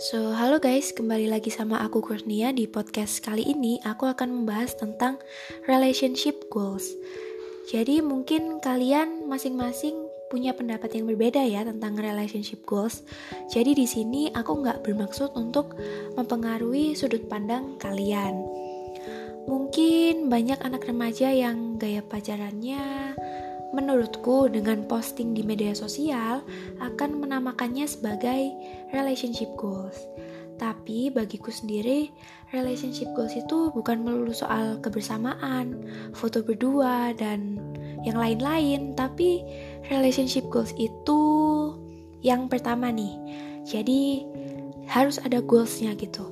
So, halo guys, kembali lagi sama aku Kurnia di podcast kali ini aku akan membahas tentang relationship goals. Jadi mungkin kalian masing-masing punya pendapat yang berbeda ya tentang relationship goals. Jadi di sini aku nggak bermaksud untuk mempengaruhi sudut pandang kalian. Mungkin banyak anak remaja yang gaya pacarannya menurutku dengan posting di media sosial akan menamakannya sebagai relationship goals. Tapi bagiku sendiri, relationship goals itu bukan melulu soal kebersamaan, foto berdua, dan yang lain-lain. Tapi relationship goals itu yang pertama nih. Jadi harus ada goalsnya gitu.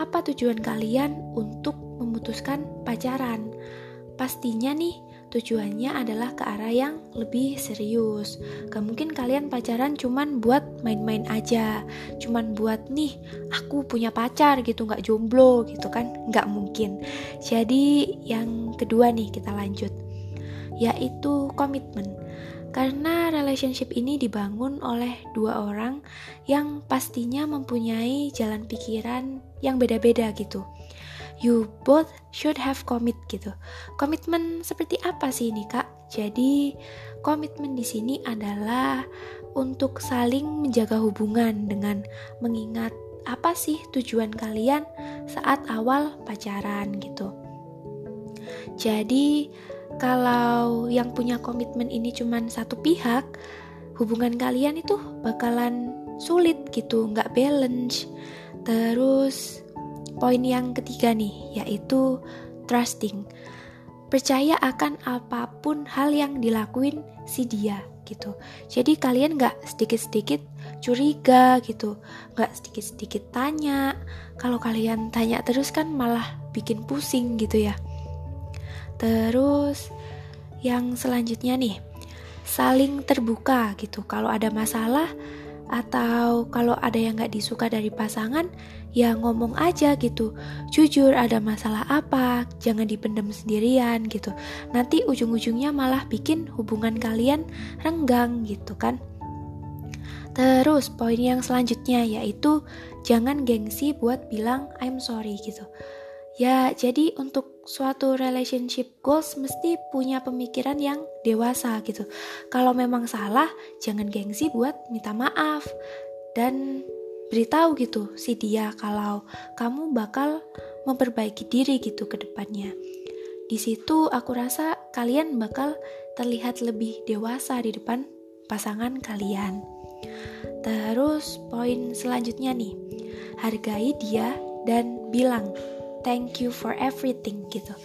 Apa tujuan kalian untuk memutuskan pacaran? Pastinya nih tujuannya adalah ke arah yang lebih serius. Gak mungkin kalian pacaran cuman buat main-main aja, cuman buat nih aku punya pacar gitu, gak jomblo gitu kan, gak mungkin. Jadi yang kedua nih kita lanjut, yaitu komitmen. Karena relationship ini dibangun oleh dua orang yang pastinya mempunyai jalan pikiran yang beda-beda gitu you both should have commit gitu. Komitmen seperti apa sih ini kak? Jadi komitmen di sini adalah untuk saling menjaga hubungan dengan mengingat apa sih tujuan kalian saat awal pacaran gitu. Jadi kalau yang punya komitmen ini cuma satu pihak, hubungan kalian itu bakalan sulit gitu, nggak balance. Terus Poin yang ketiga nih, yaitu trusting. Percaya akan apa pun hal yang dilakuin si dia gitu. Jadi kalian gak sedikit-sedikit curiga gitu, gak sedikit-sedikit tanya. Kalau kalian tanya terus kan malah bikin pusing gitu ya. Terus yang selanjutnya nih, saling terbuka gitu. Kalau ada masalah, atau kalau ada yang gak disuka dari pasangan ya ngomong aja gitu. Jujur ada masalah apa? Jangan dipendam sendirian gitu. Nanti ujung-ujungnya malah bikin hubungan kalian renggang gitu kan. Terus poin yang selanjutnya yaitu jangan gengsi buat bilang I'm sorry gitu. Ya, jadi untuk suatu relationship goals mesti punya pemikiran yang dewasa gitu. Kalau memang salah, jangan gengsi buat minta maaf dan beritahu gitu si dia kalau kamu bakal memperbaiki diri gitu ke depannya. Di situ aku rasa kalian bakal terlihat lebih dewasa di depan pasangan kalian. Terus poin selanjutnya nih, hargai dia dan bilang thank you for everything gitu.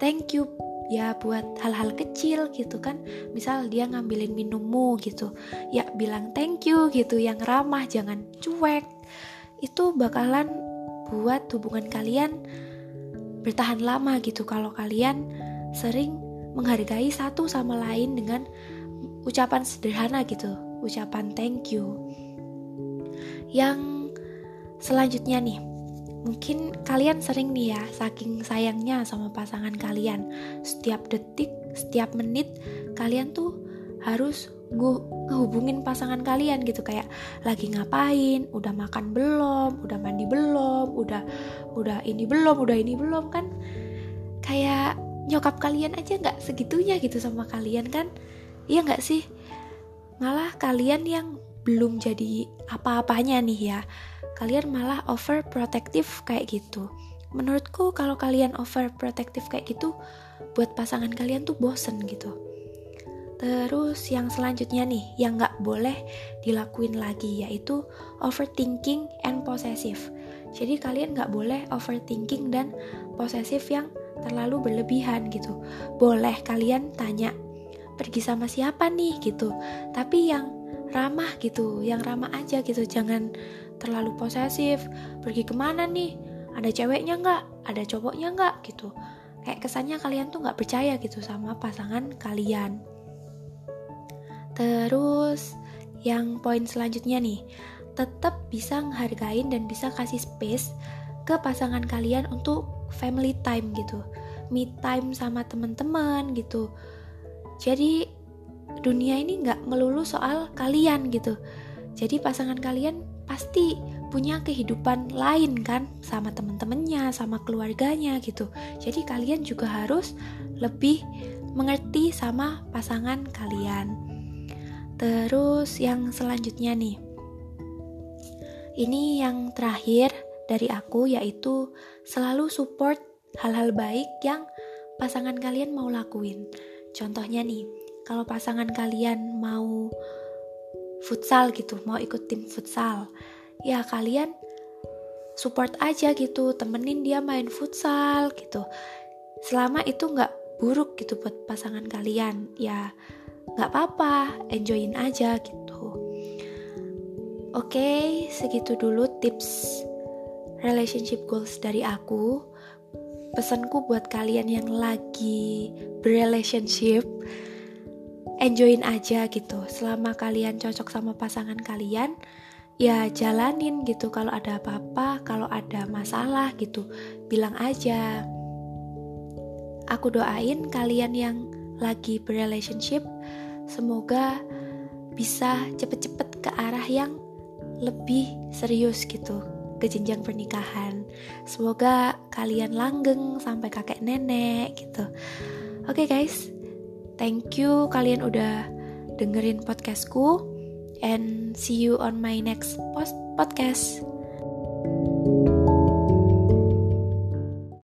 Thank you ya buat hal-hal kecil gitu kan. Misal dia ngambilin minummu gitu. Ya bilang thank you gitu yang ramah jangan cuek. Itu bakalan buat hubungan kalian bertahan lama gitu. Kalau kalian sering menghargai satu sama lain dengan ucapan sederhana gitu. Ucapan thank you. Yang selanjutnya nih Mungkin kalian sering nih ya, saking sayangnya sama pasangan kalian. Setiap detik, setiap menit, kalian tuh harus ngehubungin pasangan kalian gitu. Kayak lagi ngapain, udah makan belum, udah mandi belum, udah udah ini belum, udah ini belum kan? Kayak nyokap kalian aja nggak segitunya gitu sama kalian kan? Iya nggak sih? Malah kalian yang belum jadi apa-apanya nih ya kalian malah overprotective kayak gitu. Menurutku kalau kalian overprotective kayak gitu, buat pasangan kalian tuh bosen gitu. Terus yang selanjutnya nih, yang nggak boleh dilakuin lagi yaitu overthinking and possessive. Jadi kalian nggak boleh overthinking dan posesif yang terlalu berlebihan gitu. Boleh kalian tanya pergi sama siapa nih gitu, tapi yang ramah gitu, yang ramah aja gitu, jangan terlalu posesif. Pergi ke mana nih? Ada ceweknya nggak? Ada cowoknya nggak? Gitu. Kayak kesannya kalian tuh nggak percaya gitu sama pasangan kalian. Terus yang poin selanjutnya nih. Tetap bisa menghargain dan bisa kasih space ke pasangan kalian untuk family time gitu. Me time sama teman-teman gitu. Jadi dunia ini nggak melulu soal kalian gitu jadi pasangan kalian pasti punya kehidupan lain kan sama temen-temennya, sama keluarganya gitu. Jadi kalian juga harus lebih mengerti sama pasangan kalian. Terus yang selanjutnya nih. Ini yang terakhir dari aku yaitu selalu support hal-hal baik yang pasangan kalian mau lakuin. Contohnya nih, kalau pasangan kalian mau futsal gitu, mau ikut tim futsal, ya kalian support aja gitu temenin dia main futsal gitu. Selama itu nggak buruk gitu buat pasangan kalian ya nggak apa-apa enjoyin aja gitu. Oke segitu dulu tips relationship goals dari aku. Pesanku buat kalian yang lagi berrelationship enjoyin aja gitu. Selama kalian cocok sama pasangan kalian ya jalanin gitu. Kalau ada apa-apa kalau ada masalah gitu bilang aja. Aku doain kalian yang lagi berrelationship semoga bisa cepet-cepet ke arah yang lebih serius gitu ke jenjang pernikahan. Semoga kalian langgeng sampai kakek nenek gitu. Oke okay, guys thank you kalian udah dengerin podcastku and see you on my next post podcast.